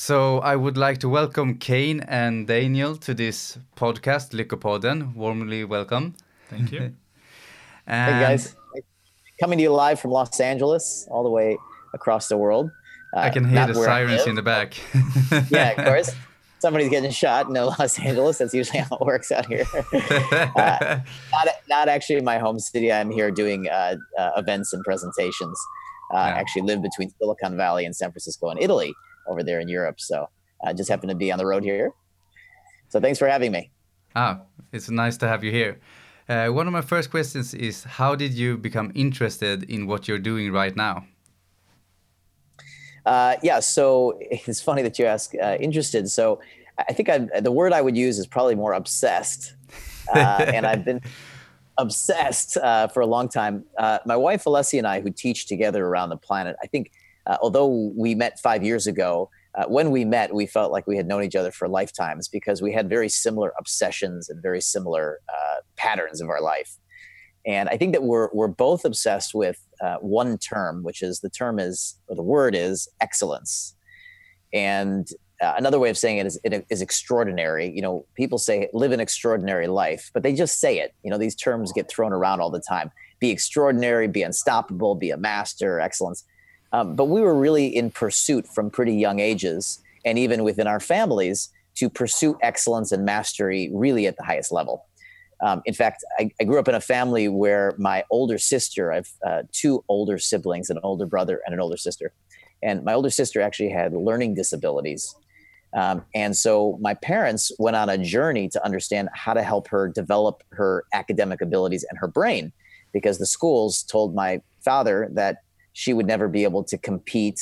So I would like to welcome Kane and Daniel to this podcast, Lyckopodden. Warmly welcome. Thank you. hey guys, coming to you live from Los Angeles, all the way across the world. Uh, I can hear the sirens in the back. yeah, of course. Somebody's getting shot in Los Angeles. That's usually how it works out here. uh, not, not actually in my home city. I'm here doing uh, uh events and presentations. Uh, yeah. I actually live between Silicon Valley and San Francisco in Italy over there in Europe. So I just happen to be on the road here. So thanks for having me. Ah, it's nice to have you here. Uh, one of my first questions is How did you become interested in what you're doing right now? Uh, yeah, so it's funny that you ask uh, interested. So I think i the word I would use is probably more obsessed. Uh, and I've been obsessed uh, for a long time. Uh, my wife, Alessia, and I, who teach together around the planet, I think, although we met five years ago, when we met, we felt like we had known each other for lifetimes because we had very similar obsessions and very similar patterns of our life. And I think that we're we're both obsessed with uh, one term, which is the term is or the word is excellence. And uh, another way of saying it is it is extraordinary. You know, people say live an extraordinary life, but they just say it. You know, these terms get thrown around all the time. Be extraordinary, be unstoppable, be a master, excellence. Um, but we were really in pursuit from pretty young ages, and even within our families, to pursue excellence and mastery really at the highest level. Um, in fact, I, I, grew up in a family where my older sister, I have uh, two older siblings, an older brother and an older sister. And my older sister actually had learning disabilities. Um, and so my parents went on a journey to understand how to help her develop her academic abilities and her brain because the schools told my father that she would never be able to compete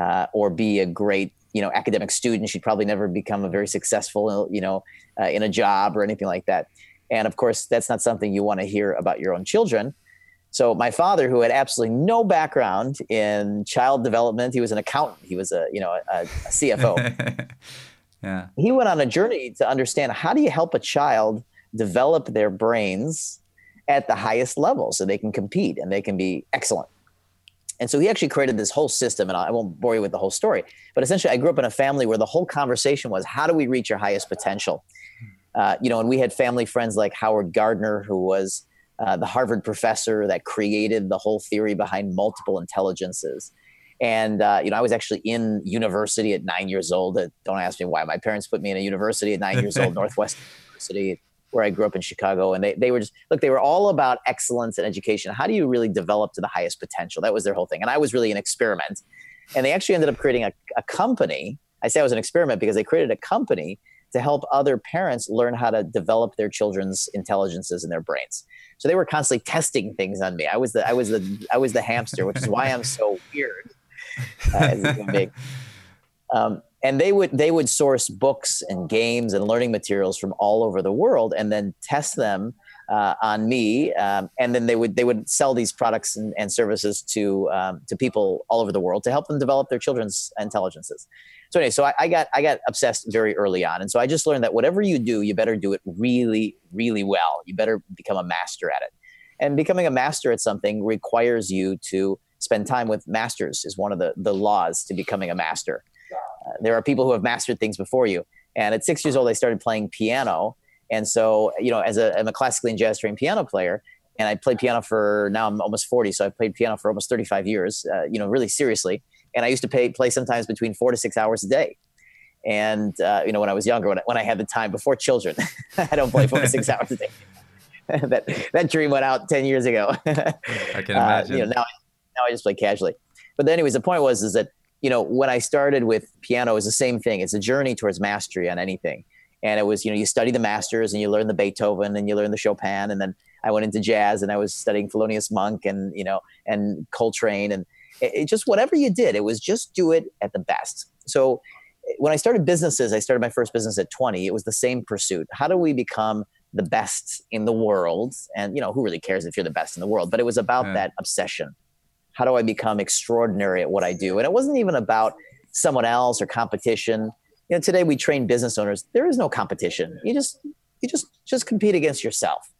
uh, or be a great you know academic student she'd probably never become a very successful you know uh, in a job or anything like that and of course, that's not something you want to hear about your own children. So my father, who had absolutely no background in child development, he was an accountant. He was a you know a, a CFO. yeah. He went on a journey to understand how do you help a child develop their brains at the highest level so they can compete and they can be excellent. And so he actually created this whole system, and I won't bore you with the whole story, but essentially, I grew up in a family where the whole conversation was how do we reach our highest potential? Uh, you know, and we had family friends like Howard Gardner, who was uh, the Harvard professor that created the whole theory behind multiple intelligences. And uh, you know, I was actually in university at nine years old. Uh, don't ask me why. My parents put me in a university at nine years old, Northwestern University, where I grew up in Chicago. And they they were just look, they were all about excellence and education. How do you really develop to the highest potential? That was their whole thing. And I was really an experiment. And they actually ended up creating a, a company. I say I was an experiment because they created a company to help other parents learn how to develop their children's intelligences in their brains. So they were constantly testing things on me. I was the I was the I was the hamster, which is why I'm so weird uh, as a human being. Um, and they would they would source books and games and learning materials from all over the world, and then test them uh, on me, um, and then they would they would sell these products and, and services to um, to people all over the world to help them develop their children's intelligences. So anyway, so I, I, got I got obsessed very early on, and so I just learned that whatever you do, you better do it really, really well. You better become a master at it, and becoming a master at something requires you to spend time with masters. Is one of the the laws to becoming a master. There are people who have mastered things before you, and at six years old, I started playing piano, and so you know, as a I'm a classically and jazz trained piano player, and I played piano for now I'm almost 40, so I've played piano for almost 35 years. Uh, you know, really seriously and I used to pay, play sometimes between four to six hours a day. And uh, you know, when I was younger, when I, when I had the time before children, I don't play four to six hours a day. that that dream went out ten years ago. I can imagine. Uh, you know, now now I just play casually. But anyways, the point was is that you know when I started with piano, it was the same thing. It's a journey towards mastery on anything. And it was you know you study the masters and you learn the Beethoven and you learn the Chopin and then I went into jazz and I was studying Thelonious Monk and you know and Coltrane and it, it just whatever you did, it was just do it at the best. So when I started businesses, I started my first business at 20. It was the same pursuit. How do we become the best in the world? And you know, who really cares if you're the best in the world? But it was about yeah. that obsession. How do I become extraordinary at what I do? And it wasn't even about someone else or competition. You know, today we train business owners. There is no competition. You just you just just compete against yourself.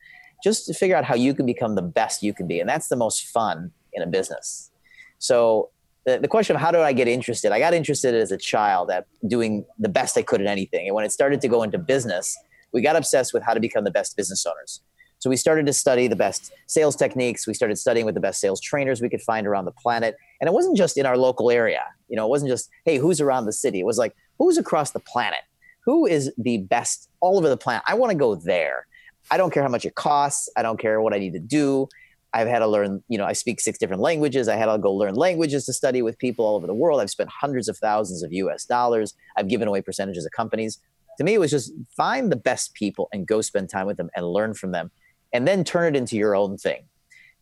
Just to figure out how you can become the best you can be, and that's the most fun in a business. So the, the question of how do I get interested? I got interested as a child at doing the best I could at anything. And when it started to go into business, we got obsessed with how to become the best business owners. So we started to study the best sales techniques. We started studying with the best sales trainers we could find around the planet. And it wasn't just in our local area. You know, it wasn't just, hey, who's around the city? It was like, who's across the planet? Who is the best all over the planet? I want to go there. I don't care how much it costs. I don't care what I need to do. I've had to learn, you know, I speak six different languages. I had to go learn languages to study with people all over the world. I've spent hundreds of thousands of US dollars. I've given away percentages of companies. To me, it was just find the best people and go spend time with them and learn from them and then turn it into your own thing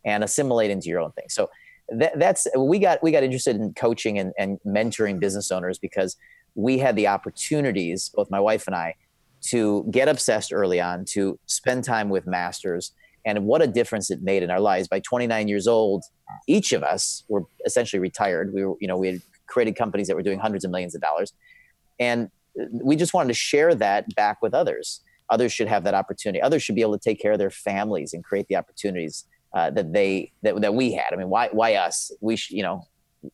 and assimilate into your own thing. So that, that's, we got, we got interested in coaching and, and mentoring business owners because we had the opportunities, both my wife and I, to get obsessed early on, to spend time with masters and what a difference it made in our lives. By 29 years old, each of us were essentially retired. We were, you know, we had created companies that were doing hundreds of millions of dollars, and we just wanted to share that back with others. Others should have that opportunity. Others should be able to take care of their families and create the opportunities uh, that they that, that we had. I mean, why why us? We sh- you know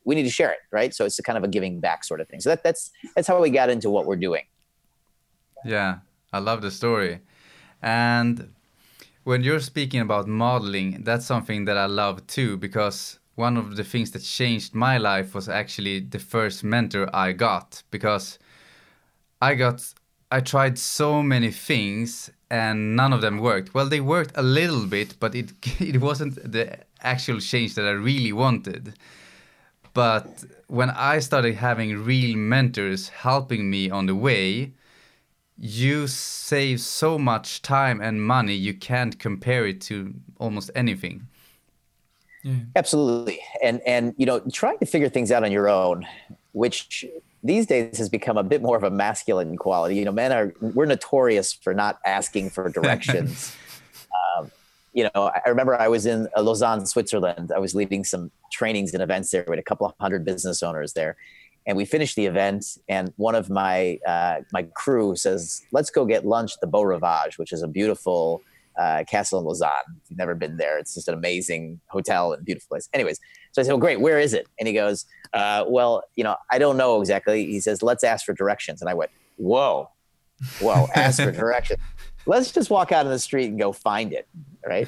we need to share it, right? So it's a kind of a giving back sort of thing. So that, that's that's how we got into what we're doing. Yeah, I love the story, and when you're speaking about modeling, that's something that I love too because one of the things that changed my life was actually the first mentor I got because I got I tried so many things and none of them worked. Well, they worked a little bit, but it it wasn't the actual change that I really wanted. But when I started having real mentors helping me on the way, you save so much time and money you can't compare it to almost anything yeah. absolutely and and you know trying to figure things out on your own which these days has become a bit more of a masculine quality. You know men are we're notorious for not asking for directions. Um, you know i remember i was in lausanne switzerland. I was leading some trainings and events there. With a couple of hundred business owners there. And we finished the event and one of my uh, my crew says let's go get lunch at the beau rivage which is a beautiful uh, castle in lausanne. If you've never been there it's just an amazing hotel and beautiful place. Anyways so i said well great where is it and he goes uh, well you know i don't know exactly he says let's ask for directions and i went whoa whoa ask for directions let's just walk out in the street and go find it right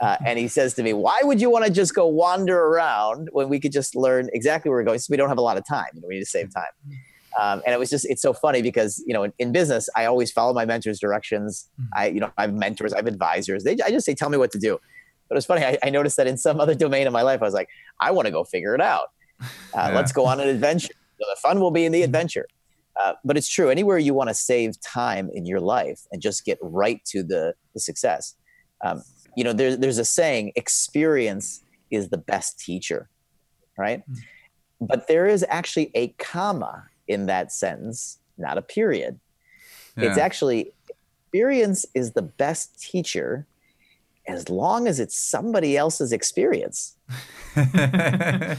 uh, and he says to me, Why would you want to just go wander around when we could just learn exactly where we're going? So we don't have a lot of time. You know, we need to save time. Um, and it was just, it's so funny because, you know, in, in business, I always follow my mentor's directions. Mm-hmm. I, you know, I have mentors, I have advisors. They, I just say, Tell me what to do. But it's funny. I, I noticed that in some other domain of my life, I was like, I want to go figure it out. Uh, yeah. Let's go on an adventure. So the fun will be in the adventure. Uh, but it's true. Anywhere you want to save time in your life and just get right to the, the success, um, you know, there, there's a saying, experience is the best teacher, right? Mm. But there is actually a comma in that sentence, not a period. Yeah. It's actually experience is the best teacher as long as it's somebody else's experience.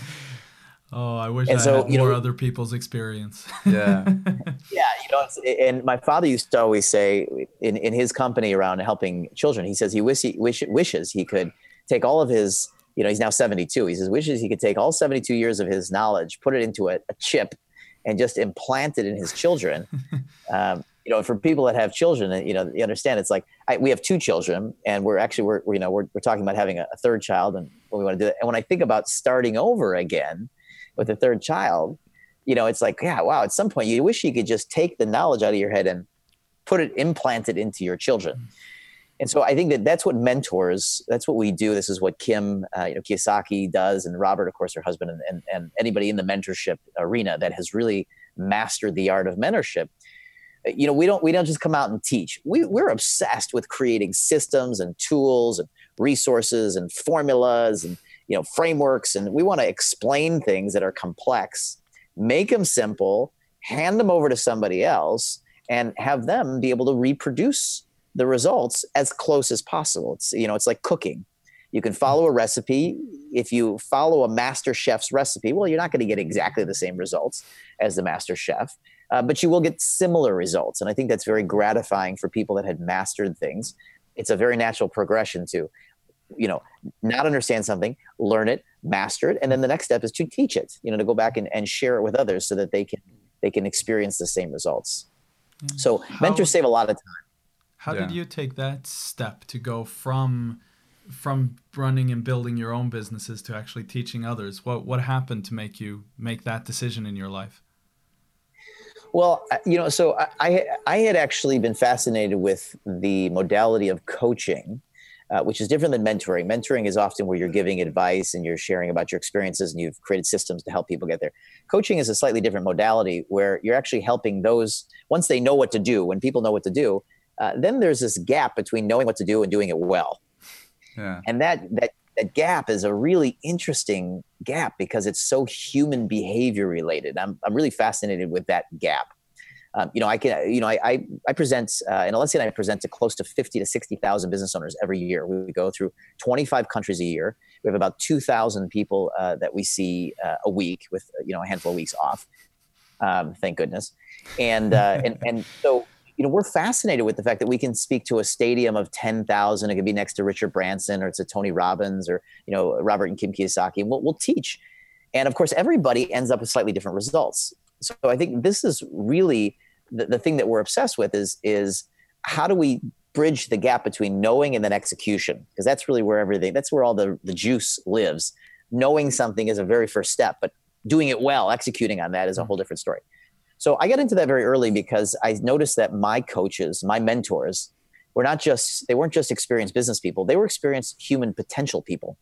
Oh, I wish and I so, had more know, other people's experience. Yeah. yeah. You know, and my father used to always say in, in his company around helping children, he says he wish, he wish, wishes he could take all of his, you know, he's now 72. He says, wishes he could take all 72 years of his knowledge, put it into a, a chip and just implant it in his children. um, you know, for people that have children, you know, you understand it's like I, we have two children, and we're actually we're, we're you know we're, we're talking about having a, a third child, and we want to do that. And when I think about starting over again, with a third child, you know, it's like, yeah, wow, at some point you wish you could just take the knowledge out of your head and put it, implant it into your children. And so I think that that's what mentors, that's what we do. This is what Kim, uh, you know, Kiyosaki does, and Robert, of course, her husband, and, and, and anybody in the mentorship arena that has really mastered the art of mentorship you know we don't we don't just come out and teach. We, we're obsessed with creating systems and tools and resources and formulas and you know frameworks. And we want to explain things that are complex make them simple hand them over to somebody else and have them be able to reproduce the results as close as possible. It's you know it's like cooking. You can follow a recipe. If you follow a master chef's recipe well you're not going to get exactly the same results as the master chef uh, but you will get similar results and i think that's very gratifying for people that had mastered things. It's a very natural progression to you know not understand something learn it master it and then the next step is to teach it you know to go back and, and share it with others so that they can they can experience the same results. Mm. so how, mentors save a lot of time. How yeah. did you take that step to go from from running and building your own businesses to actually teaching others? What what happened to make you make that decision in your life well, you know, so I I had actually been fascinated with the modality of coaching, uh, which is different than mentoring. Mentoring is often where you're giving advice and you're sharing about your experiences and you've created systems to help people get there. Coaching is a slightly different modality where you're actually helping those once they know what to do. When people know what to do, uh, then there's this gap between knowing what to do and doing it well. Yeah. And that that that gap is a really interesting gap because it's so human behavior related. I'm, I'm really fascinated with that gap. Um, you know, I can, you know, I, I, I present, uh, and Alessia and I present to close to 50 to 60,000 business owners every year. We go through 25 countries a year. We have about 2,000 people uh, that we see uh, a week with, you know, a handful of weeks off. Um, thank goodness. And, uh, and, and so you know, we're fascinated with the fact that we can speak to a stadium of 10,000. It could be next to Richard Branson or it's a Tony Robbins or, you know, Robert and Kim Kiyosaki. And we'll, we'll teach. And of course, everybody ends up with slightly different results. So I think this is really the, the thing that we're obsessed with is, is how do we bridge the gap between knowing and then execution? Because that's really where everything, that's where all the, the juice lives. Knowing something is a very first step, but doing it well, executing on that is a mm-hmm. whole different story. So I got into that very early because I noticed that my coaches, my mentors, were not just they weren't just experienced business people; they were experienced human potential people.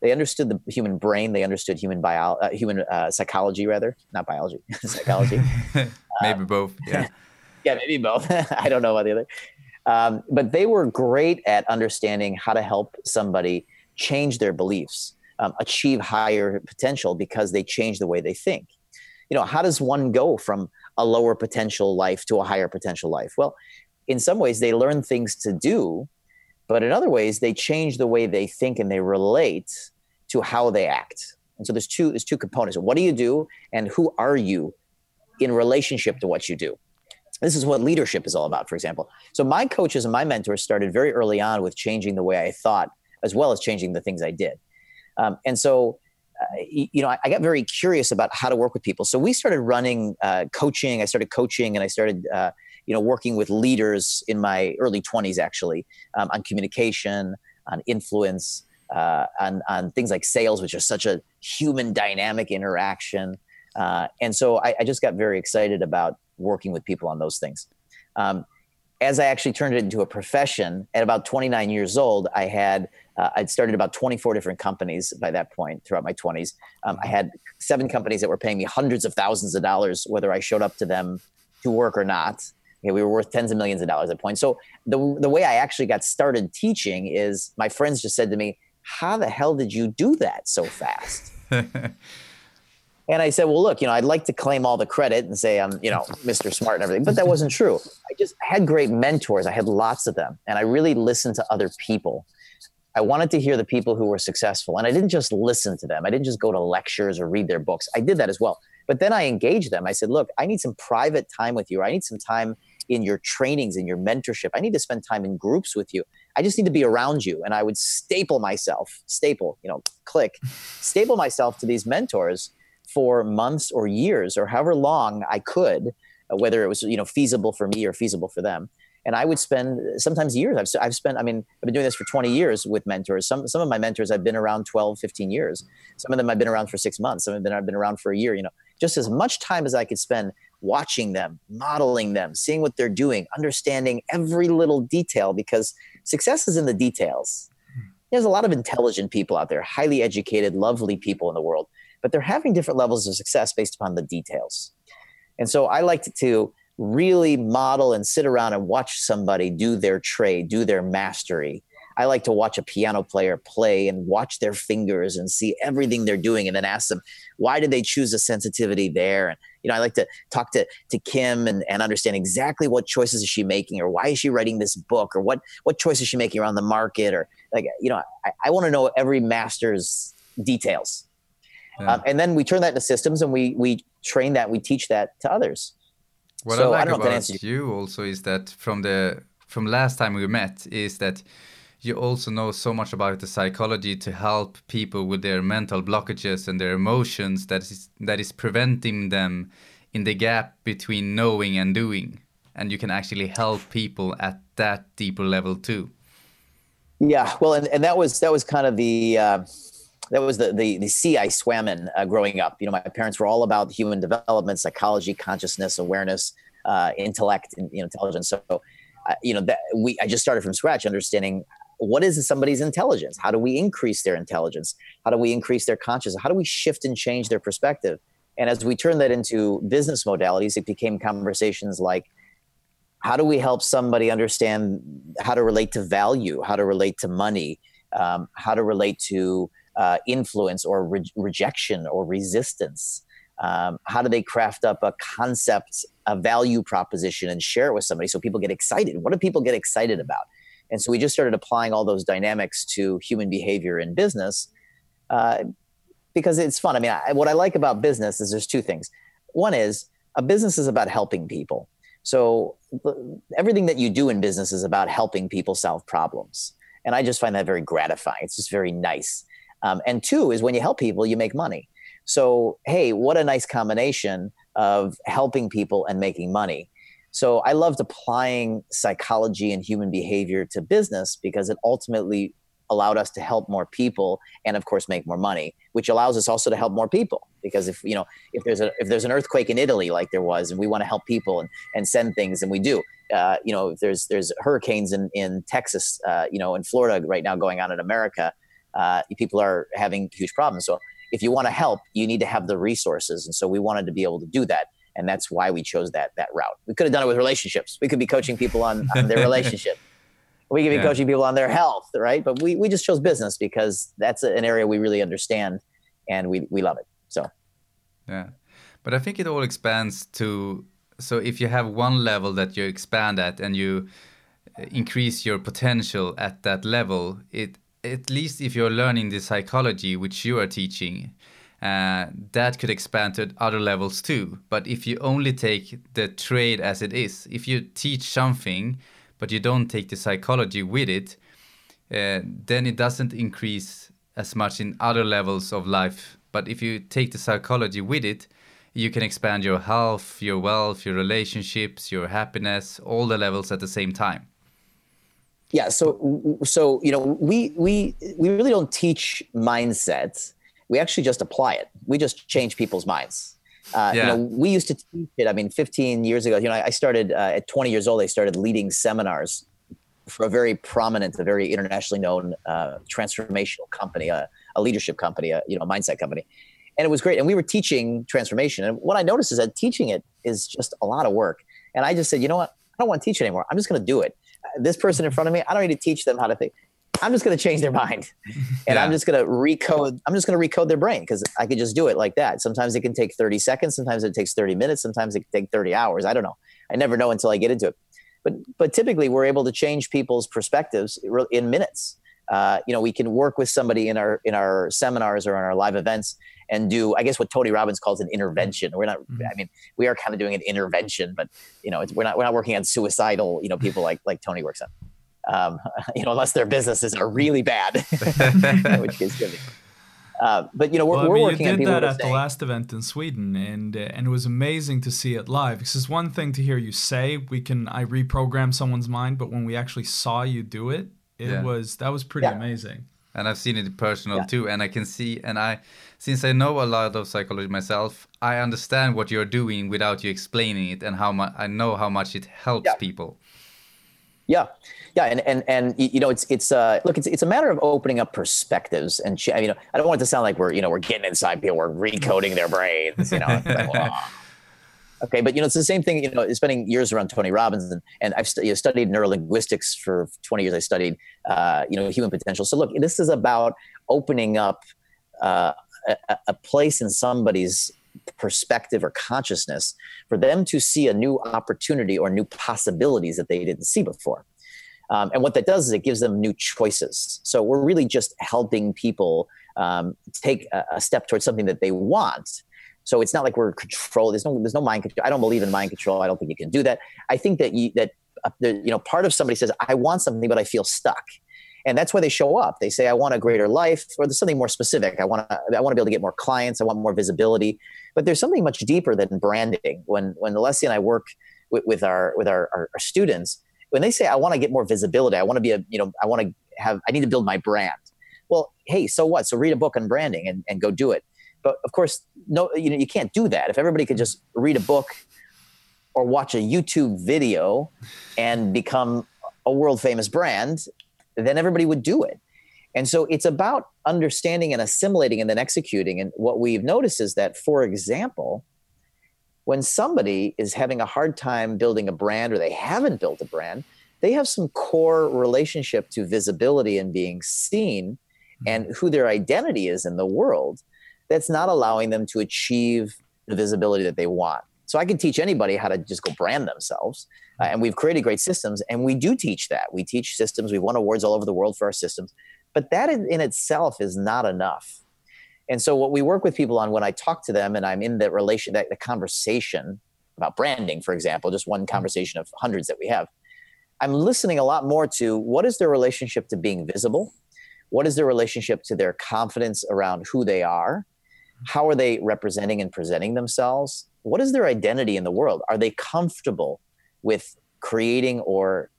They understood the human brain. They understood human bio, uh, human uh, psychology, rather not biology, psychology. maybe uh, both. Yeah, yeah, maybe both. I don't know about the other. Um, but they were great at understanding how to help somebody change their beliefs, um, achieve higher potential because they change the way they think you know how does one go from a lower potential life to a higher potential life? Well in some ways they learn things to do but in other ways they change the way they think and they relate to how they act. And so there's two there's two components. What do you do and who are you in relationship to what you do? This is what leadership is all about for example. So my coaches and my mentors started very early on with changing the way i thought as well as changing the things i did. Um, and so you know, I, I, got very curious about how to work with people. So we started running uh, coaching. I started coaching, and I started, uh, you know, working with leaders in my early twenties, actually, um, on communication, on influence, uh, on on things like sales, which is such a human dynamic interaction. Uh, and so I, I, just got very excited about working with people on those things. Um, as I actually turned it into a profession at about 29 years old, I had uh, I'd started about 24 different companies by that point throughout my 20s. Um, I had seven companies that were paying me hundreds of thousands of dollars, whether I showed up to them to work or not. Okay, we were worth tens of millions of dollars at that point. So the the way I actually got started teaching is my friends just said to me, "How the hell did you do that so fast?" And I said, well, look, you know, I'd like to claim all the credit and say I'm, you know, Mr. Smart and everything, but that wasn't true. I just had great mentors. I had lots of them. And I really listened to other people. I wanted to hear the people who were successful. And I didn't just listen to them. I didn't just go to lectures or read their books. I did that as well. But then I engaged them. I said, look, I need some private time with you. I need some time in your trainings, in your mentorship. I need to spend time in groups with you. I just need to be around you. And I would staple myself, staple, you know, click, staple myself to these mentors for months or years or however long I could, uh, whether it was you know feasible for me or feasible for them. And I would spend sometimes years. I've, I've spent, I mean, I've been doing this for 20 years with mentors. Some, some of my mentors I've been around 12, 15 years. Some of them I've been around for six months. Some of them I've been around for a year, you know, just as much time as I could spend watching them, modeling them, seeing what they're doing, understanding every little detail because success is in the details. Hmm. There's a lot of intelligent people out there, highly educated, lovely people in the world but they're having different levels of success based upon the details. And so I like to really model and sit around and watch somebody do their trade, do their mastery. I like to watch a piano player play and watch their fingers and see everything they're doing and then ask them, why did they choose a sensitivity there? And, you know, I like to talk to, to Kim and, and understand exactly what choices is she making or why is she writing this book or what, what choices is she making around the market or like, you know, I, I want to know every master's details yeah. Um, and then we turn that into systems and we we train that we teach that to others what so, i like I about you also is that from the from last time we met is that you also know so much about the psychology to help people with their mental blockages and their emotions that is that is preventing them in the gap between knowing and doing. And you can actually help people at that deeper level too. Yeah well and, and that was that was kind of the uh, that was the the, the sea I swam in uh, growing up. You know, my parents were all about human development, psychology, consciousness, awareness, uh, intellect, and you know, intelligence. So, uh, you know, that we I just started from scratch, understanding what is somebody's intelligence. How do we increase their intelligence? How do we increase their consciousness? How do we shift and change their perspective? And as we turn that into business modalities, it became conversations like, how do we help somebody understand how to relate to value, how to relate to money, um, how to relate to uh, influence or re- rejection or resistance? Um, how do they craft up a concept, a value proposition, and share it with somebody so people get excited? What do people get excited about? And so we just started applying all those dynamics to human behavior in business uh, because it's fun. I mean, I, what I like about business is there's two things. One is a business is about helping people. So everything that you do in business is about helping people solve problems. And I just find that very gratifying. It's just very nice. Um, and two is when you help people, you make money. So, hey, what a nice combination of helping people and making money. So, I loved applying psychology and human behavior to business because it ultimately allowed us to help more people and of course make more money which allows us also to help more people because if you know if there's a if there's an earthquake in italy like there was and we want to help people and and send things and we do uh, you know if there's there's hurricanes in in texas uh, you know in florida right now going on in america uh, people are having huge problems. So if you want to help, you need to have the resources. And so we wanted to be able to do that. And that's why we chose that that route. We could have done it with relationships. We could be coaching people on, on their relationship. We could be yeah. coaching people on their health, right? But we, we just chose business because that's an area we really understand and we, we love it. So, yeah. But I think it all expands to so if you have one level that you expand at and you increase your potential at that level, it at least if you're learning the psychology which you are teaching, uh, that could expand to other levels too. But if you only take the trade as it is, if you teach something but you don't take the psychology with it, uh, then it doesn't increase as much in other levels of life. But if you take the psychology with it, you can expand your health, your wealth, your relationships, your happiness, all the levels at the same time yeah so so you know we we we really don't teach mindsets. We actually just apply it. We just change people's minds. Uh, yeah. you know we used to teach it i mean 15 years ago you know i started uh, at 20 years old i started leading seminars for a very prominent a very internationally known uh, transformational company a leadership company a you know mindset company. And it was great and we were teaching transformation. And what i noticed is that teaching it is just a lot of work. And i just said you know what? I don't want to teach it anymore. I'm just going to do it this person in front of me, I don't need to teach them how to think. I'm just going to change their mind and yeah. I'm just going to recode. I'm just going to recode their brain because I could just do it like that. Sometimes it can take 30 seconds. Sometimes it takes 30 minutes. Sometimes it can take 30 hours. I don't know. I never know until I get into it. But, but typically we're able to change people's perspectives in minutes. Uh, you know, we can work with somebody in our, in our seminars or in our live events and do I guess what Tony Robbins calls an intervention. We're not mm-hmm. I mean we are kind of doing an intervention, but you know we're not we're not working on suicidal you know people like like Tony works on. Um, you know unless their businesses are really bad, which is good. Uh, but you know we're, well, we're working you did that at saying, the last event in Sweden, and uh, and it was amazing to see it live. Because it's one thing to hear you say we can I reprogram someone's mind, but when we actually saw you do it, it yeah. was that was pretty yeah. amazing and I've seen it personal yeah. too. And I can see, and I, since I know a lot of psychology myself, I understand what you're doing without you explaining it, and how much I know how much it helps yeah. people. Yeah, yeah, and and and you know, it's it's uh look, it's it's a matter of opening up perspectives, and I mean, I don't want it to sound like we're you know we're getting inside people, we're recoding their brains, you know. like, Okay, but you know it's the same thing. You know, spending years around Tony Robbins, and, and I've st- you know, studied neurolinguistics for 20 years. I studied, uh, you know, human potential. So look, this is about opening up uh, a, place in somebody's perspective or consciousness for them to see a new opportunity or new possibilities that they didn't see before. Um, and what that does is it gives them new choices. So we're really just helping people um, take a, a, step towards something that they want so it's not like we're controlled. There's no there's no mind control. I don't believe in mind control. I don't think you can do that. I think that you that uh, you know part of somebody says I want something but I feel stuck. And that's why they show up. They say i want a greater life or there's something more specific. I want to i want to be able to get more clients. I want more visibility. But there's something much deeper than branding. When when alessia and i work with, with our with our, our, our students when they say i want to get more visibility i want to be a you know i want to have i need to build my brand. Well hey so what? So read a book on branding and, and go do it. But of course no you know you can't do that. If everybody could just read a book or watch a youtube video and become a world famous brand then everybody would do it. And so it's about understanding and assimilating and then executing. And what we've noticed is that for example when somebody is having a hard time building a brand or they haven't built a brand they have some core relationship to visibility and being seen mm-hmm. and who their identity is in the world that's not allowing them to achieve the visibility that they want. So I can teach anybody how to just go brand themselves. Uh, and we've created great systems and we do teach that. We teach systems. We've won awards all over the world for our systems. But that in, in itself is not enough. And so what we work with people on when I talk to them and I'm in the relation that the conversation about branding, for example, just one conversation of hundreds that we have, I'm listening a lot more to what is their relationship to being visible? What is their relationship to their confidence around who they are? How are they representing and presenting themselves? What is their identity in the world? Are they comfortable with creating or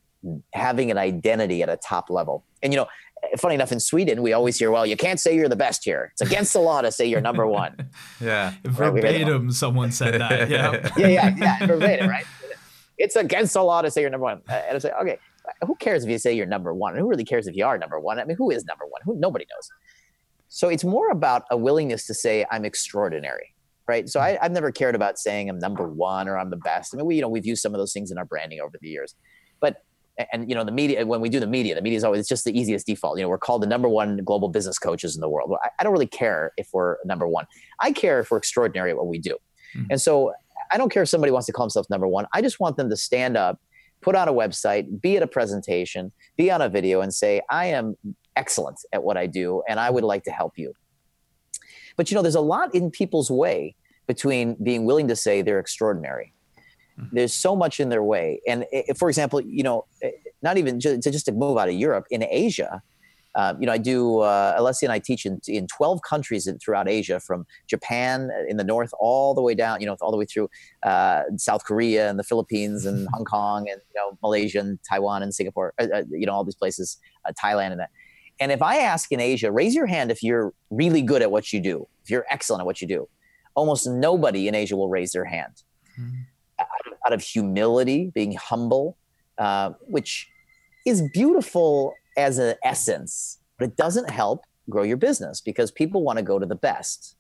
having an identity at a top level? And you know, funny enough, in Sweden, we always hear, "Well, you can't say you're the best here. It's against the law to say you're number one." yeah, verbatim, someone said that. Yeah, yeah, yeah, yeah, verbatim, right? It's against the law to say you're number one. And it's like, okay, who cares if you say you're number one? Who really cares if you are number one? I mean, who is number one? Who nobody knows. So it's more about a willingness to say I'm extraordinary, right? So I, have never cared about saying I'm number one or I'm the best. I mean, we you know we've used some of those things in our branding over the years, but and you know the media when we do the media, the media is always it's just the easiest default. You know, we're called the number one global business coaches in the world. I, I don't really care if we're number one. I care if we're extraordinary at what we do, mm-hmm. and so I don't care if somebody wants to call themselves number one. I just want them to stand up put on a website, be at a presentation, be on a video, and say, I am excellent at what I do, and I would like to help you. But you know, there's a lot in people's way between being willing to say they're extraordinary. Mm-hmm. There's so much in their way. And if, for example, you know, eh, not even just, just to move out of Europe, in Asia, um, you know, I do, uh, Alessia and I teach in, in 12 countries throughout Asia, from Japan in the north all the way down, you know, all the way through uh, South Korea and the Philippines and Hong Kong and, you know, Malaysia and Taiwan and Singapore, uh, uh, you know, all these places, uh, Thailand and that. And if I ask in Asia, raise your hand if you're really good at what you do, if you're excellent at what you do. Almost nobody in Asia will raise their hand. Mm-hmm. Out, of, out, of, humility, being humble, uh, which is beautiful as an essence, but it doesn't help grow your business because people want to go to the best.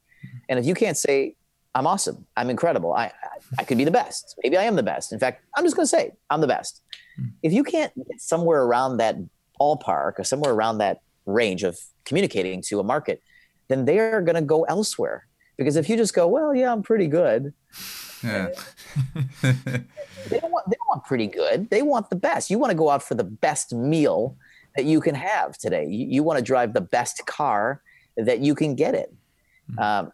And if you can't say, I'm awesome, I'm incredible, I, I, I could be the best, maybe I am the best. In fact, I'm just going to say, I'm the best. Hmm. If you can't get somewhere around that ballpark or somewhere around that range of communicating to a market, then they're going to go elsewhere. Because if you just go, well, yeah, I'm pretty good. Yeah. they don't want they don't want pretty good. They want the best. You want to go out for the best meal that you can have today. You, you want to drive the best car that you can get it. Mm-hmm. Um,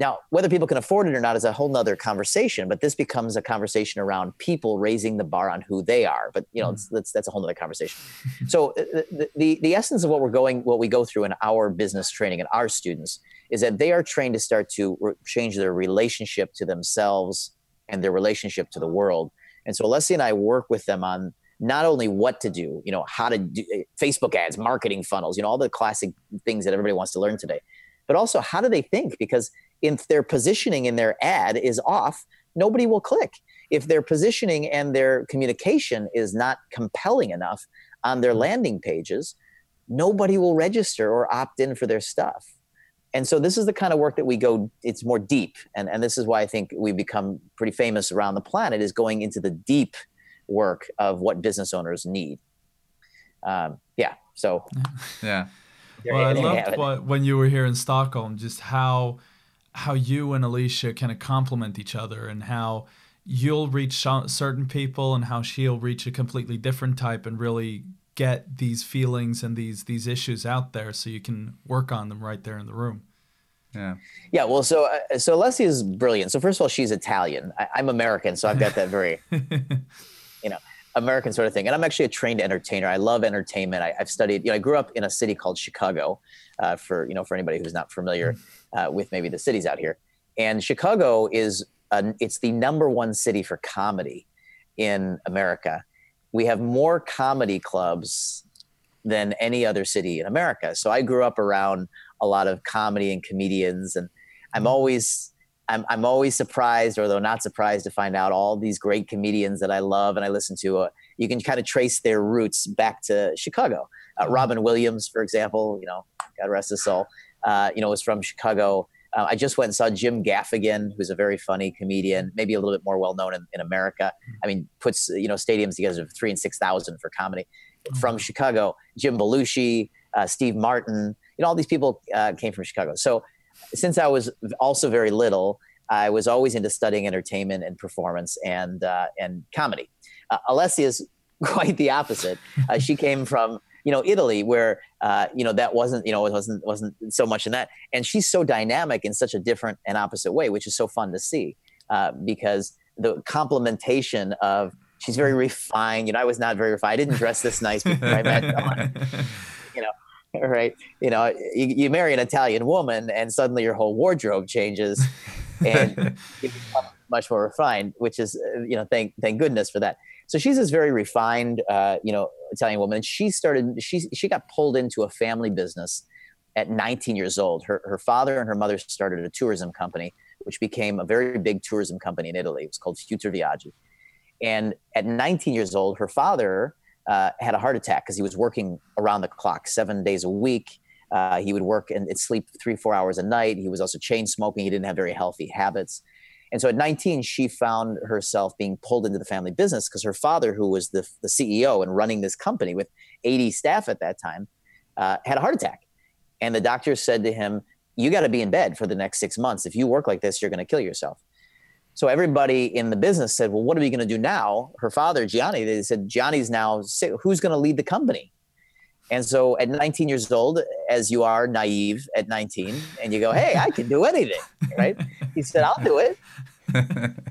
now, whether people can afford it or not is a whole nother conversation, but this becomes a conversation around people raising the bar on who they are. But you know, mm-hmm. that's, that's a whole nother conversation. so uh, the, the, the essence of what we're going, what we go through in our business training and our students is that they are trained to start to re- change their relationship to themselves and their relationship to the world. And so Alessia and I work with them on not only what to do, you know, how to do eh, Facebook ads, marketing funnels, you know, all the classic things that everybody wants to learn today, but also how do they think? Because if their positioning in their ad is off, nobody will click. If their positioning and their communication is not compelling enough on their landing pages, nobody will register or opt in for their stuff. And so this is the kind of work that we go, it's more deep. And, and this is why I think we've become pretty famous around the planet is going into the deep work of what business owners need. Um, yeah. So. Yeah. Well, I loved what, when you were here in Stockholm, just how how you and Alessia kind of complement each other, and how you'll reach certain people, and how she'll reach a completely different type, and really get these feelings and these these issues out there, so you can work on them right there in the room. Yeah. Yeah. Well, so uh, so Alessia is brilliant. So first of all, she's Italian. I, am American, so I've got that very you know American sort of thing. And I'm actually a trained entertainer. I love entertainment. I, have studied. You know, I grew up in a city called Chicago. Uh, for you know, for anybody who's not familiar uh, with maybe the cities out here, and Chicago is a, it's the number one city for comedy in America. We have more comedy clubs than any other city in America. So I grew up around a lot of comedy and comedians, and I'm always I'm, I'm always surprised, or though not surprised, to find out all these great comedians that I love and I listen to. Uh, you can kind of trace their roots back to Chicago. Uh, mm-hmm. Robin Williams, for example, you know, God rest his soul, uh, you know, was from Chicago. Uh, I just went and saw Jim Gaffigan, who's a very funny comedian, maybe a little bit more well known in, in America. Mm-hmm. I mean, puts you know stadiums together of three and six thousand for comedy. Mm-hmm. From Chicago, Jim Belushi, uh, Steve Martin, you know, all these people uh, came from Chicago. So since I was also very little, I was always into studying entertainment and performance and uh, and comedy. Uh, Alessia is quite the opposite. Uh, she came from you know Italy, where uh, you know that wasn't you know it wasn't wasn't so much in that, and she's so dynamic in such a different and opposite way, which is so fun to see uh, because the complementation of she's very refined. You know, I was not very refined. I didn't dress this nice before I met You know, right? You know, you, you marry an Italian woman and suddenly your whole wardrobe changes and you become much more refined, which is, uh, you know, thank, thank goodness for that. So she's this very refined, uh, you know, Italian woman. And she started, she, she got pulled into a family business at 19 years old. Her, her father and her mother started a tourism company, which became a very big tourism company in Italy. It was called Future Viaggi. And at 19 years old, her father uh, had a heart attack because he was working around the clock, seven days a week. Uh, he would work and sleep three, four hours a night. He was also chain smoking. He didn't have very healthy habits. And so at 19, she found herself being pulled into the family business because her father, who was the, the CEO and running this company with 80 staff at that time, uh, had a heart attack. And the doctor said to him, You got to be in bed for the next six months. If you work like this, you're going to kill yourself. So everybody in the business said, "Well, what are we going to do now?" Her father, Gianni, they said, "Gianni's now. Who's going to lead the company?" And so at 19 years old, as you are naive at 19, and you go, "Hey, I can do anything," right? he said, "I'll do it."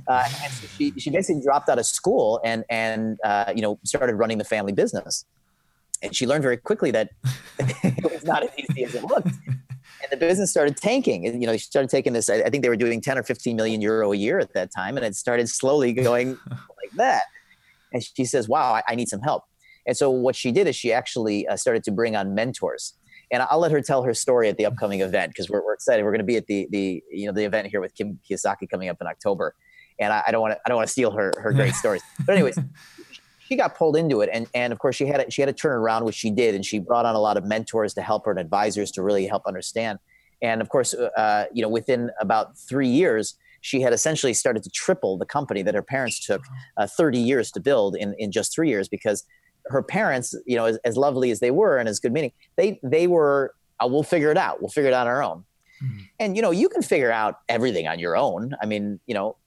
Uh, and so she, she basically dropped out of school and and uh, you know started running the family business. And she learned very quickly that it was not as easy as it looked and the business started tanking. And, you know, she started taking this. I, think they were doing 10 or 15 million euro a year at that time, and it started slowly going like that. And she says, "Wow, I, I, need some help." And so what she did is she actually uh, started to bring on mentors. And I'll let her tell her story at the upcoming event because we're, we're excited. We're going to be at the the you know the event here with Kim Kiyosaki coming up in October, and I, I don't want to I don't want to steal her her great stories. But anyways, she got pulled into it and and of course she had it she had to turn around which she did and she brought on a lot of mentors to help her and advisors to really help understand and of course uh, uh, you know within about three years she had essentially started to triple the company that her parents took uh, 30 years to build in, in just three years because her parents you know as, as lovely as they were and as good meaning they they were uh, we'll figure it out. We'll figure it out on our own. Mm-hmm. and you know you can figure out everything on your own. I mean you know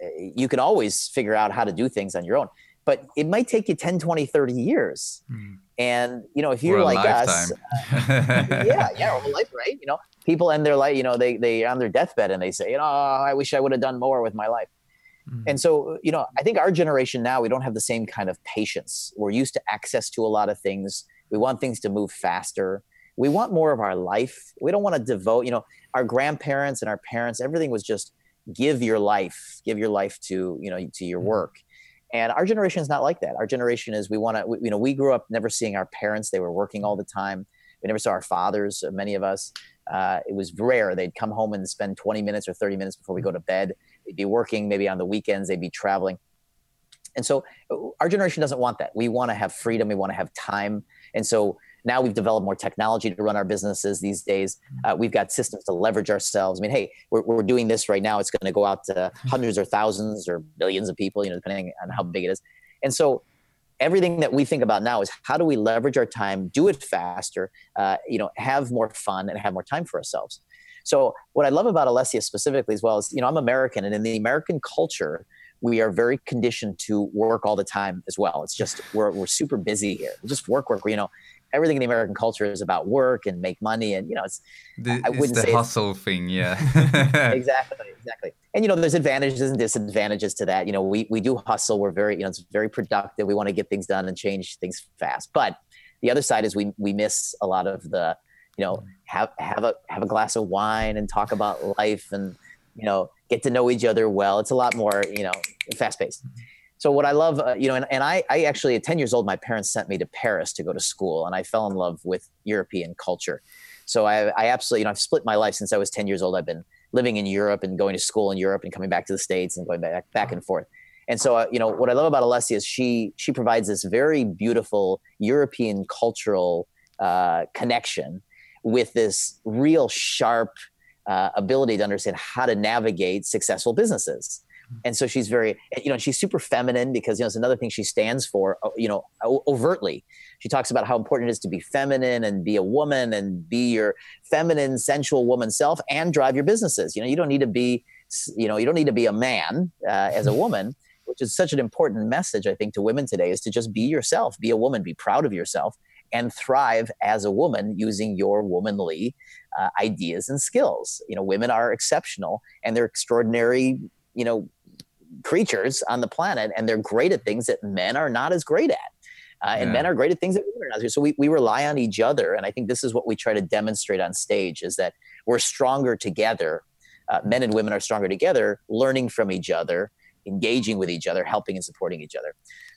eh, you can always figure out how to do things on your own but it might take you 10 20 30 years. Mm. and you know if you're like us uh, yeah yeah our whole life right? You know people end their life you know they they on their deathbed and they say you know oh, i wish i would have done more with my life mm. and so you know i think our generation now we don't have the same kind of patience we're used to access to a lot of things we want things to move faster we want more of our life we don't want to devote you know our grandparents and our parents everything was just give your life give your life to you know to your mm. work and our generation is not like that. Our generation is we want to, you know, we grew up never seeing our parents. They were working all the time. We never saw our fathers, uh, many of us. Uh, it was rare. They'd come home and spend 20 minutes or 30 minutes before we go to bed. They'd be working maybe on the weekends, they'd be traveling. And so uh, our generation doesn't want that. We want to have freedom, we want to have time. And so now we've developed more technology to run our businesses these days. Mm-hmm. Uh, we've got systems to leverage ourselves. I mean, hey, we're, we're doing this right now. It's going to go out to hundreds or thousands or millions of people, you know, depending on how big it is. And so everything that we think about now is how do we leverage our time, do it faster, uh, you know, have more fun and have more time for ourselves. So what I love about Alessia specifically as well is, you know, I'm American and in the American culture, we are very conditioned to work all the time as well. It's just we're, we're super busy here. We just work, work. You know, everything in the American culture is about work and make money, and you know, it's the, I wouldn't it's the say hustle thing, yeah. exactly, exactly. And you know, there's advantages and disadvantages to that. You know, we we do hustle. We're very you know, it's very productive. We want to get things done and change things fast. But the other side is we we miss a lot of the you know have have a have a glass of wine and talk about life and you know get to know each other well. It's a lot more you know fast paced. So what I love, uh, you know, and, and I, I actually at 10 years old, my parents sent me to Paris to go to school and I fell in love with European culture. So I, I absolutely, you know, I've split my life since I was 10 years old. I've been living in Europe and going to school in Europe and coming back to the States and going back, back and forth. And so, uh, you know, what I love about Alessia is she, she provides this very beautiful European cultural uh, connection with this real sharp uh, ability to understand how to navigate successful businesses. And so she's very you know she's super feminine because you know it's another thing she stands for uh, you know overtly. She talks about how important it is to be feminine and be a woman and be your feminine sensual woman self and drive your businesses. You know you don't need to be you know you don't need to be a man uh, as a woman which is such an important message i think to women today is to just be yourself be a woman be proud of yourself and thrive as a woman using your womanly uh, ideas and skills. You know, women are exceptional and they're extraordinary, you know, creatures on the planet, and they're great at things that men are not as great at. Uh, and yeah. men are great at things that women are not. So we, we rely on each other. And I think this is what we try to demonstrate on stage is that we're stronger together. Uh, men and women are stronger together, learning from each other, engaging with each other, helping and supporting each other.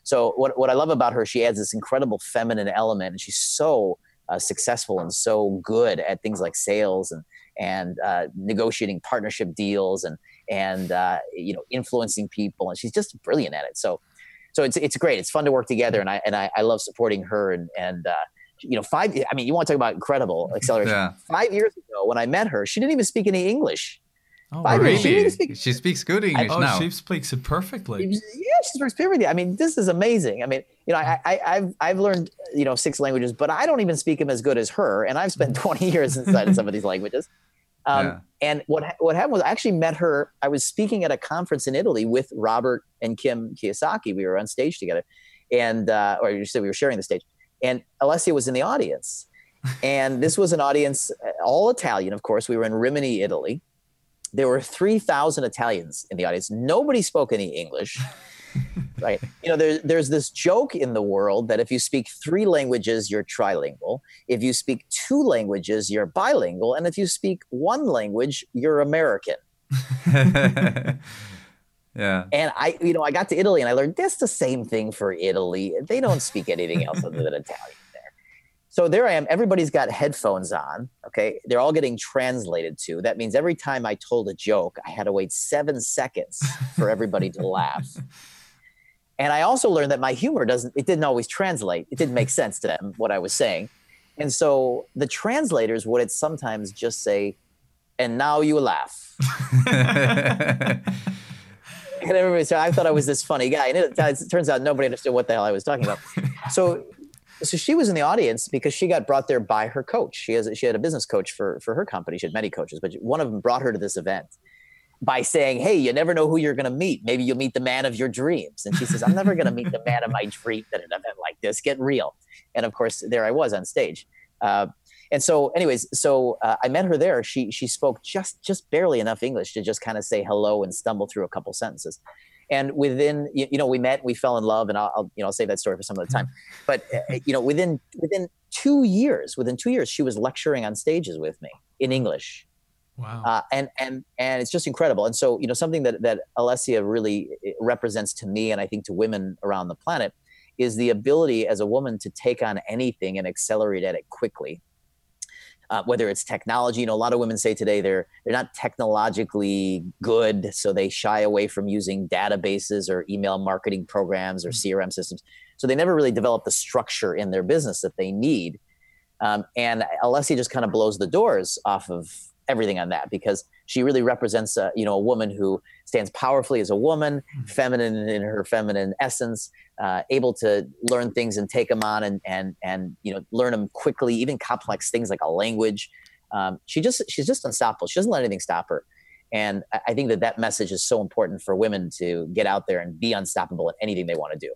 So what, what I love about her, she adds this incredible feminine element and she's so uh, successful and so good at things like sales and, and uh, negotiating partnership deals and, and uh, you know influencing people and she's just brilliant at it. So so it's it's great. It's fun to work together and i and i, I love supporting her and and uh, you know five i mean you want to talk about incredible acceleration. Yeah. five years ago when i met her she didn't even speak any english Oh, Five really? She, speak, she, speaks good English I, oh, now. she speaks it perfectly. Yeah, she speaks perfectly. I mean, this is amazing. I mean, you know, I, I, have I've learned you know six languages, but I don't even speak them as good as her, and I've spent twenty years inside some of these languages. Um, yeah. And what what happened was I actually met her. I was speaking at a conference in Italy with Robert and Kim Kiyosaki. We were on stage together, and uh, or you said we were sharing the stage. And Alessia was in the audience, and this was an audience uh, all Italian. Of course, we were in Rimini, Italy. There were three thousand Italians in the audience. Nobody spoke any English. right? You know, there, there's this joke in the world that if you speak three languages, you're trilingual. If you speak two languages, you're bilingual. And if you speak one language, you're American. yeah. And I, you know, I got to Italy and I learned that's the same thing for Italy. They don't speak anything else other than Italian. So there I am. Everybody's got headphones on. Okay. They're all getting translated to. That means every time I told a joke, I had to wait seven seconds for everybody to laugh. And I also learned that my humor doesn't, it didn't always translate. It didn't make sense to them, what I was saying. And so the translators would sometimes just say, and now you laugh. and everybody said, I thought I was this funny guy. And it, it, turns out nobody understood what the hell I was talking about. So, so she was in the audience because she got brought there by her coach. She has, she had a business coach for, for her company. She had many coaches, but one of them brought her to this event by saying, Hey, you never know who you're going to meet. Maybe you'll meet the man of your dreams. And she says, I'm never going to meet the man of my dreams at an event like this. Get real. And of course, there I was on stage. Uh, and so, anyways, so uh, I met her there. She she spoke just just barely enough English to just kind of say hello and stumble through a couple sentences. And within you, you know we met, we fell in love, and I'll, I'll, you know I'll save that story for some other time. But uh, you know within within two years, within two years, she was lecturing on stages with me in English Wow. Uh, and and and it's just incredible. And so you know something that that Alessia really eh, represents to me, and I think to women around the planet, is the ability as a woman to take on anything and accelerate at it quickly. Uh, whether it's technology, you know, a lot of women say today they're they're not technologically good, so they shy away from using databases or email marketing programs or CRM mm-hmm. systems. So they never really develop the structure in their business that they need. Um, and Alessia just kind of blows the doors off of everything on that because she really represents a you know a woman who stands powerfully as a woman, mm-hmm. feminine in her feminine essence, uh, able to learn things and take them on and and and you know learn them quickly, even complex things like a language. Um, she just she's just unstoppable. She doesn't let anything stop her. And I think that that message is so important for women to get out there and be unstoppable at anything they want to do.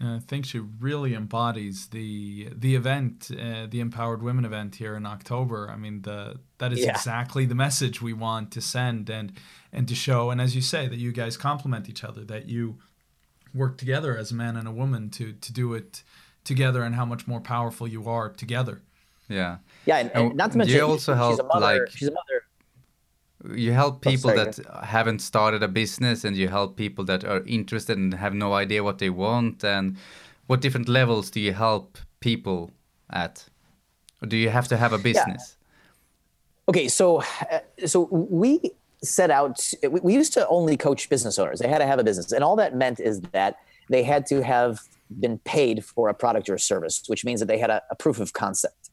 I think she really embodies the the event, uh, the Empowered Women event here in October. I mean, the that is yeah. exactly the message we want to send and and to show. And as you say, that you guys complement each other, that you work together as a man and a woman to to do it together, and how much more powerful you are together. Yeah. Yeah, and, and not to mention, you also help mother, like she's a mother you help people that haven't started a business and you help people that are interested and have no idea what they want and what different levels do you help people at? Or do you have to have a business? Yeah. okay so uh, so we set out we, we used to only coach business owners. They had to have a business. And all that meant is that they had to have been paid for a product or a service which means that they had a, a proof of concept.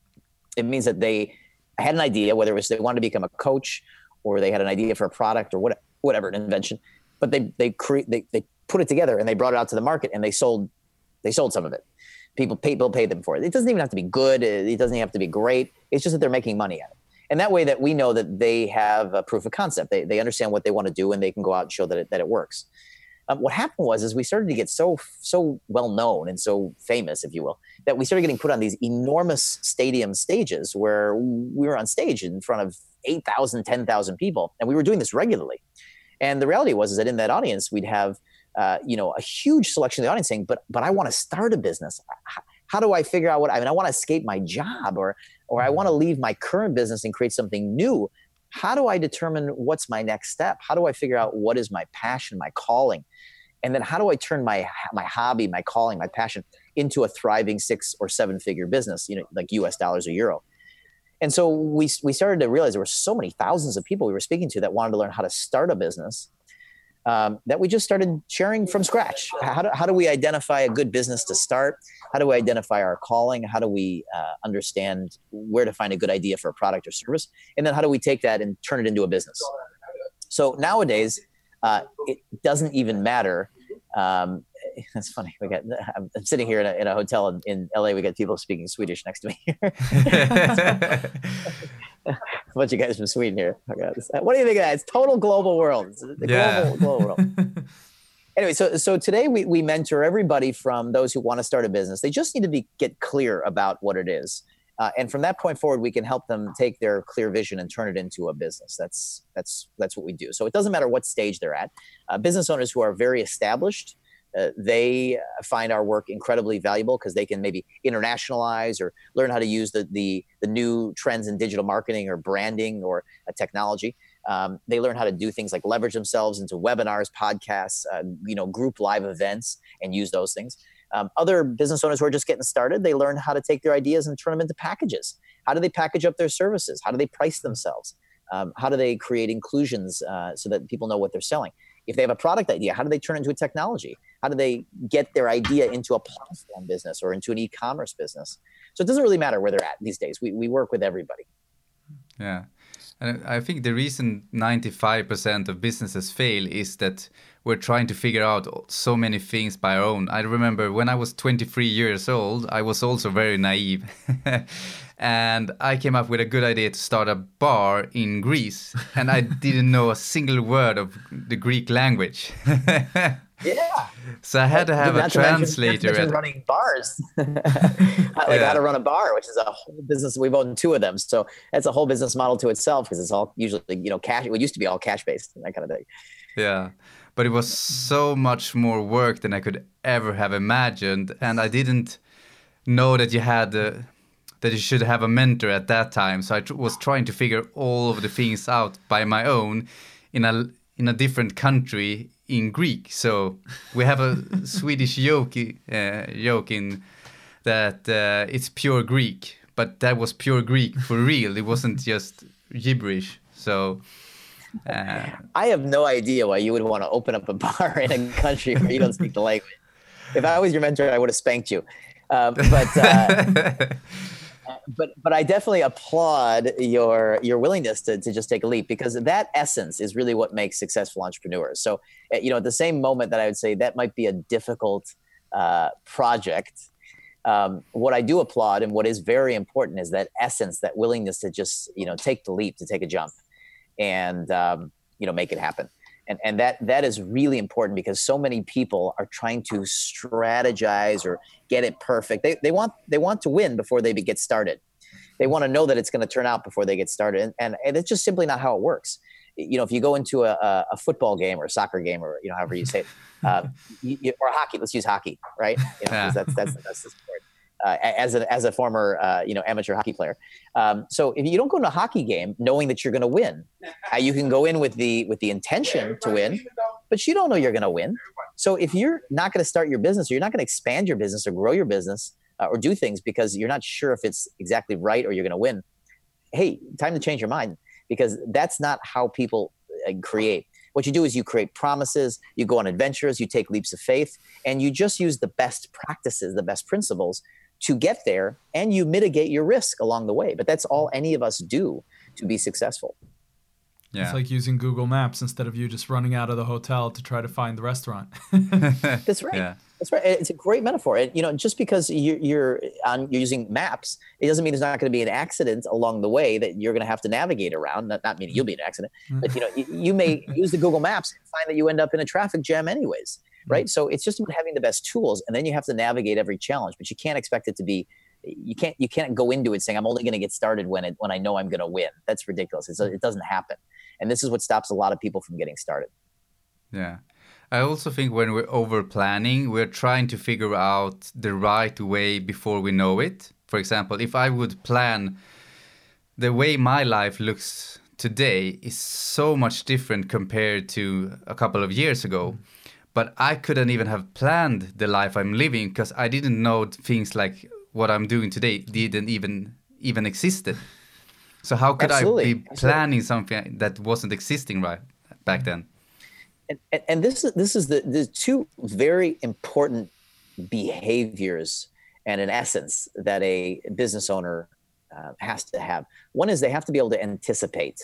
It means that they had an idea whether it was they wanted to become a coach or they had an idea for a product or what, whatever, an invention, but they they create they, they put it together and they brought it out to the market and they sold they sold some of it. People people pay them for it. It doesn't even have to be good. It doesn't even have to be great. It's just that they're making money at it. And that way that we know that they have a proof of concept. They, they understand what they want to do and they can go out and show that it, that it works. Um, what happened was is we started to get so so well known and so famous, if you will, that we started getting put on these enormous stadium stages where we were on stage in front of 8,000, 10,000 people. And we were doing this regularly. And the reality was is that in that audience, we'd have, uh, you know, a huge selection of the audience saying, but, but I want to start a business. How, how do I figure out what, I mean, I want to escape my job or, or I want to leave my current business and create something new. How do I determine what's my next step? How do I figure out what is my passion, my calling? And then how do I turn my, my hobby, my calling, my passion into a thriving six or seven figure business, you know, like US dollars or euro? And so we, we started to realize there were so many thousands of people we were speaking to that wanted to learn how to start a business um, that we just started sharing from scratch. How do, how do we identify a good business to start? How do we identify our calling? How do we uh, understand where to find a good idea for a product or service? And then how do we take that and turn it into a business? So nowadays, uh, it doesn't even matter um, that's funny. We got I'm, sitting here in a, in a hotel in, in, LA. We got people speaking Swedish next to me. a bunch of guys from Sweden here. Oh what do you think of that? It's total global world. It's the yeah. global, global world. anyway, so so today we we mentor everybody from those who want to start a business. They just need to be get clear about what it is. Uh, and from that point forward, we can help them take their clear vision and turn it into a business. That's that's that's what we do. So it doesn't matter what stage they're at. Uh, business owners who are very established, uh, they find our work incredibly valuable because they can maybe internationalize or learn how to use the, the, the new trends in digital marketing or branding or uh, technology. Um, they learn how to do things like leverage themselves into webinars, podcasts, uh, you know, group live events, and use those things. Um, other business owners who are just getting started, they learn how to take their ideas and turn them into packages. How do they package up their services? How do they price themselves? Um, how do they create inclusions uh, so that people know what they're selling? If they have a product idea, how do they turn it into a technology? How do they get their idea into a platform business or into an e-commerce business? So it doesn't really matter where they're at these days. We, we work with everybody. Yeah. And I think the reason 95% of businesses fail is that we're trying to figure out so many things by our own. I remember when I was 23 years old, I was also very naive. and I came up with a good idea to start a bar in Greece, and I didn't know a single word of the Greek language. yeah. So I had to have a translator. Mention, running bars, like yeah. how to run a bar, which is a whole business. We've owned two of them, so that's a whole business model to itself because it's all usually you know cash. It used to be all cash based and that kind of thing. Yeah, but it was so much more work than I could ever have imagined, and I didn't know that you had. Uh, that you should have a mentor at that time. So I tr- was trying to figure all of the things out by my own in a in a different country in Greek. So we have a Swedish joke uh, joke in that uh, it's pure Greek, but that was pure Greek for real. It wasn't just gibberish. So. Uh, I have no idea why you would want to open up a bar in a country where you don't speak the language. If I was your mentor, I would have spanked you. Uh, but uh, but but I definitely applaud your your willingness to, to just take a leap because that essence is really what makes successful entrepreneurs. So eh, you know, at the same moment that I would say that might be a difficult uh, project, um, what I do applaud and what is very important is that essence, that willingness to just you know take the leap, to take a jump, and um, you know make it happen. And and that that is really important because so many people are trying to strategize or get it perfect. They, they want they want to win before they get started. They want to know that it's going to turn out before they get started. And, and, and it's just simply not how it works. You know if you go into a, a football game or a soccer game or you know however you say it uh, you, or hockey let's use hockey right? You know, yeah. that's that's that's the sport uh, as a as a former uh, you know amateur hockey player. Um, so if you don't go to a hockey game knowing that you're going to win, uh, you can go in with the with the intention to win, but you don't know you're going to win. So if you're not going to start your business, or you're not going to expand your business or grow your business uh, or do things because you're not sure if it's exactly right or you're going to win. Hey, time to change your mind because that's not how people uh, create. What you do is you create promises, you go on adventures, you take leaps of faith, and you just use the best practices, the best principles to get there and you mitigate your risk along the way. But that's all any of us do to be successful. Yeah. It's like using Google Maps instead of you just running out of the hotel to try to find the restaurant. that's right. Yeah. That's right. It's a great metaphor. And, you know, just because you're, you're on you're using maps, it doesn't mean there's not going to be an accident along the way that you're going to have to navigate around. Not, not meaning you'll be an accident, but you know, you, you may use the Google Maps and find that you end up in a traffic jam anyways Mm-hmm. right? So it's just about having the best tools, and then you have to navigate every challenge. But you can't expect it to be. You can't you can't go into it saying I'm only going to get started when it when I know I'm going to win. That's ridiculous. It's, it doesn't happen, and this is what stops a lot of people from getting started. Yeah. I also think when we're over planning, we're trying to figure out the right way before we know it. For example, if I would plan the way my life looks today is so much different compared to a couple of years ago mm-hmm. But I couldn't even have planned the life I'm living because I didn't know things like what I'm doing today didn't even even existed. So how could Absolutely. I be planning something that wasn't existing right back then? And, and, and this is this is the the two very important behaviors and an essence that a business owner uh, has to have. One is they have to be able to anticipate.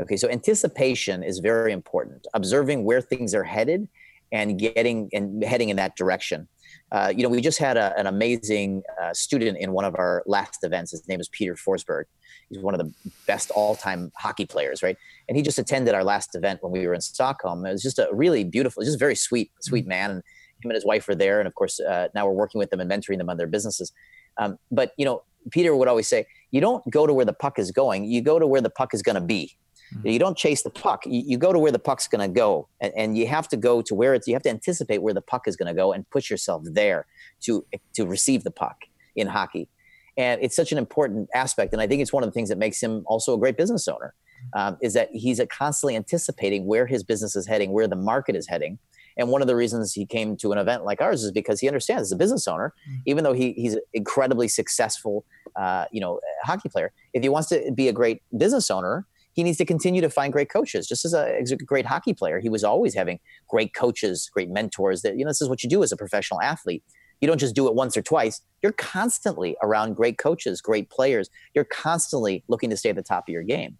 Okay, so anticipation is very important. Observing where things are headed and getting and heading in that direction. Uh, you know, we just had a, an amazing uh, student in one of our last events. His name is Peter Forsberg. He's one of the best all-time hockey players, right? And he just attended our last event when we were in Stockholm. It was just a really beautiful, just very sweet, sweet man. And him and his wife were there, and of course, uh, now we're working with them and mentoring them on their businesses. Um, but you know, Peter would always say, "You don't go to where the puck is going; you go to where the puck is going to be." Mm-hmm. You don't chase the puck. You, you go to where the puck's going to go, and, and, you have to go to where it's. You have to anticipate where the puck is going to go and push yourself there to to receive the puck in hockey. And it's such an important aspect, and I think it's one of the things that makes him also a great business owner. Um, is that he's constantly anticipating where his business is heading, where the market is heading. And one of the reasons he came to an event like ours is because he understands as a business owner, mm-hmm. even though he, he's an incredibly successful, uh, you know, hockey player, if he wants to be a great business owner, he needs to continue to find great coaches. Just as a, as a, great hockey player, he was always having great coaches, great mentors. That you know, this is what you do as a professional athlete. You don't just do it once or twice. You're constantly around great coaches, great players. You're constantly looking to stay at the top of your game.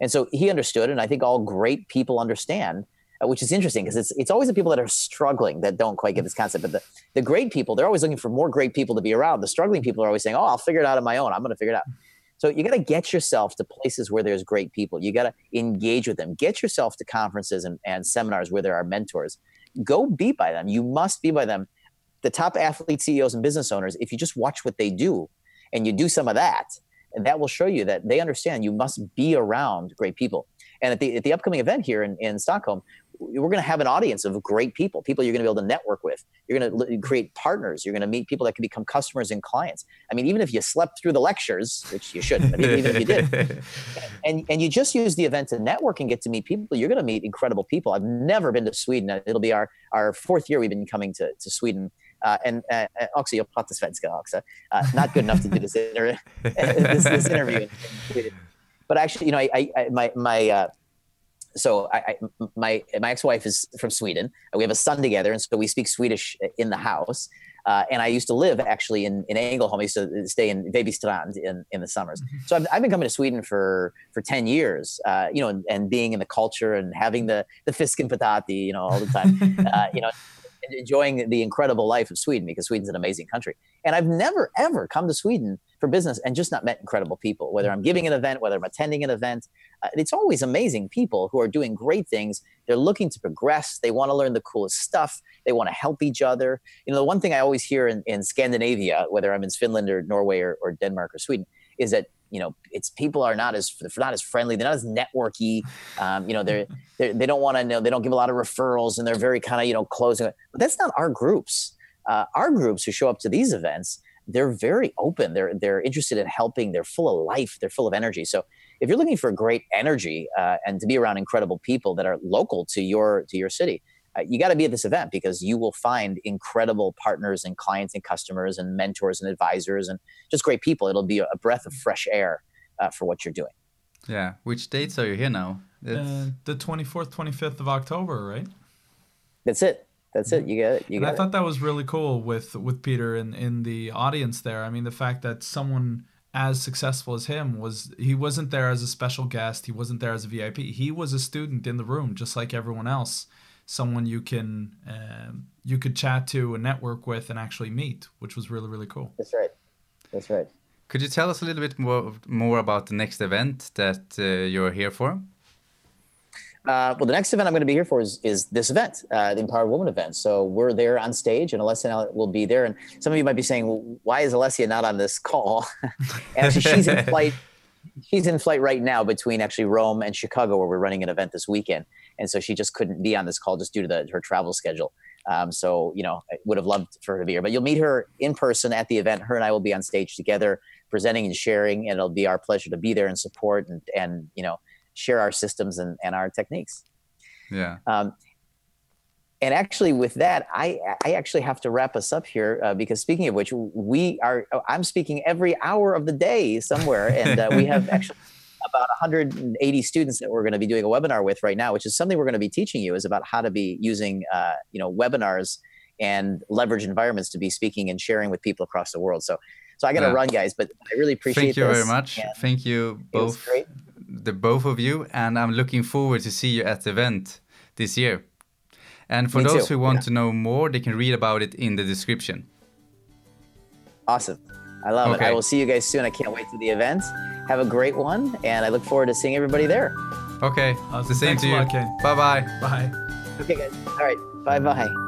And so he understood, and I think all great people understand, uh, which is interesting because it's it's always the people that are struggling that don't quite get this concept. But the, the great people, they're always looking for more great people to be around. The struggling people are always saying, "Oh, I'll figure it out on my own. I'm going to figure it out." So you got to get yourself to places where there's great people. You got to engage with them. Get yourself to conferences and, and seminars where there are mentors. Go be by them. You must be by them. The top athlete CEOs and business owners, if you just watch what they do and you do some of that, that will show you that they understand you must be around great people. And at the, at the upcoming event here in, in Stockholm, we're going to have an audience of great people, people you're going to be able to network with. You're going to create partners. You're going to meet people that can become customers and clients. I mean, even if you slept through the lectures, which you shouldn't, but even if you did, and, and you just use the event to network and get to meet people, you're going to meet incredible people. I've never been to Sweden. It'll be our, our fourth year we've been coming to, to Sweden. Uh, and uh, också, jag pratar svenska också. Uh, not good enough to do this, inter- this, this interview. But actually, you know, I, I my, my uh, so I, I, my my ex-wife is from Sweden. We have a son together, and so we speak Swedish in the house. Uh, and I used to live actually in, in Ängelholm. I used to stay in Vejbystrand in, in the summers. Mm-hmm. So I've, I've been coming to Sweden for, for 10 years, uh, you know, and, and, being in the culture and having the, the fisk and patati, you know, all the time, uh, you know, enjoying the incredible life of Sweden because Sweden's an amazing country. And I've never ever come to Sweden for business and just not met incredible people. Whether I'm giving an event, whether I'm attending an event, uh, it's always amazing people who are doing great things. They're looking to progress. They want to learn the coolest stuff. They want to help each other. You know, the one thing I always hear in, in Scandinavia, whether I'm in Finland or Norway or, or Denmark or Sweden, is that you know it's people are not as not as friendly. They're not as networky. Um, you know they're, they're they don't want to know they don't give a lot of referrals and they're very kind of you know closing but that's not our groups. Uh, our groups who show up to these events they're very open. They're they're interested in helping. They're full of life. They're full of energy. So if you're looking for great energy uh, and to be around incredible people that are local to your to your city you got to be at this event because you will find incredible partners and clients and customers and mentors and advisors and just great people. It'll be a breath of fresh air uh, for what you're doing. Yeah. Which dates are you here now? Uh, the 24th, 25th of October, right? That's it. That's it. You got it. You and got I thought that was really cool with with Peter in in the audience there. I mean, the fact that someone as successful as him was he wasn't there as a special guest. He wasn't there as a VIP. He was a student in the room, just like everyone else someone you can um, you could chat to and network with and actually meet, which was really really cool. That's right. That's right. Could you tell us a little bit more more about the next event that uh, you're here for? Uh, well, the next event I'm going to be here for is, is this event, uh, the Empowered Woman event. So we're there on stage, and Alessia will be there. And some of you might be saying, well, "Why is Alessia not on this call?" Actually, she's in flight. She's in flight right now between actually Rome and Chicago, where we're running an event this weekend and so she just couldn't be on this call just due to the, her travel schedule. Um, so you know, I would have loved for her to be here, but you'll meet her in person at the event. Her and I will be on stage together, presenting and sharing, and it'll be our pleasure to be there and support and and you know share our systems and, and our techniques. Yeah. Um, and actually, with that, I I actually have to wrap us up here uh, because speaking of which, we are I'm speaking every hour of the day somewhere, and uh, we have actually about 180 students that we're going to be doing a webinar with right now, which is something we're going to be teaching you is about how to be using, uh, you know, webinars and leverage environments to be speaking and sharing with people across the world. So, so I got to yeah. run, guys, but I really appreciate. Thank you very much. Thank you both, the both of you, and I'm looking forward to see you at the event this year. And for Me those too. who want yeah. to know more, they can read about it in the description. Awesome. I love okay. it. I will see you guys soon. I can't wait for the event. Have a great one, and I look forward to seeing everybody there. Okay. Awesome. The same Thanks to you. Bye bye. Bye. Okay, guys. All right. Bye bye.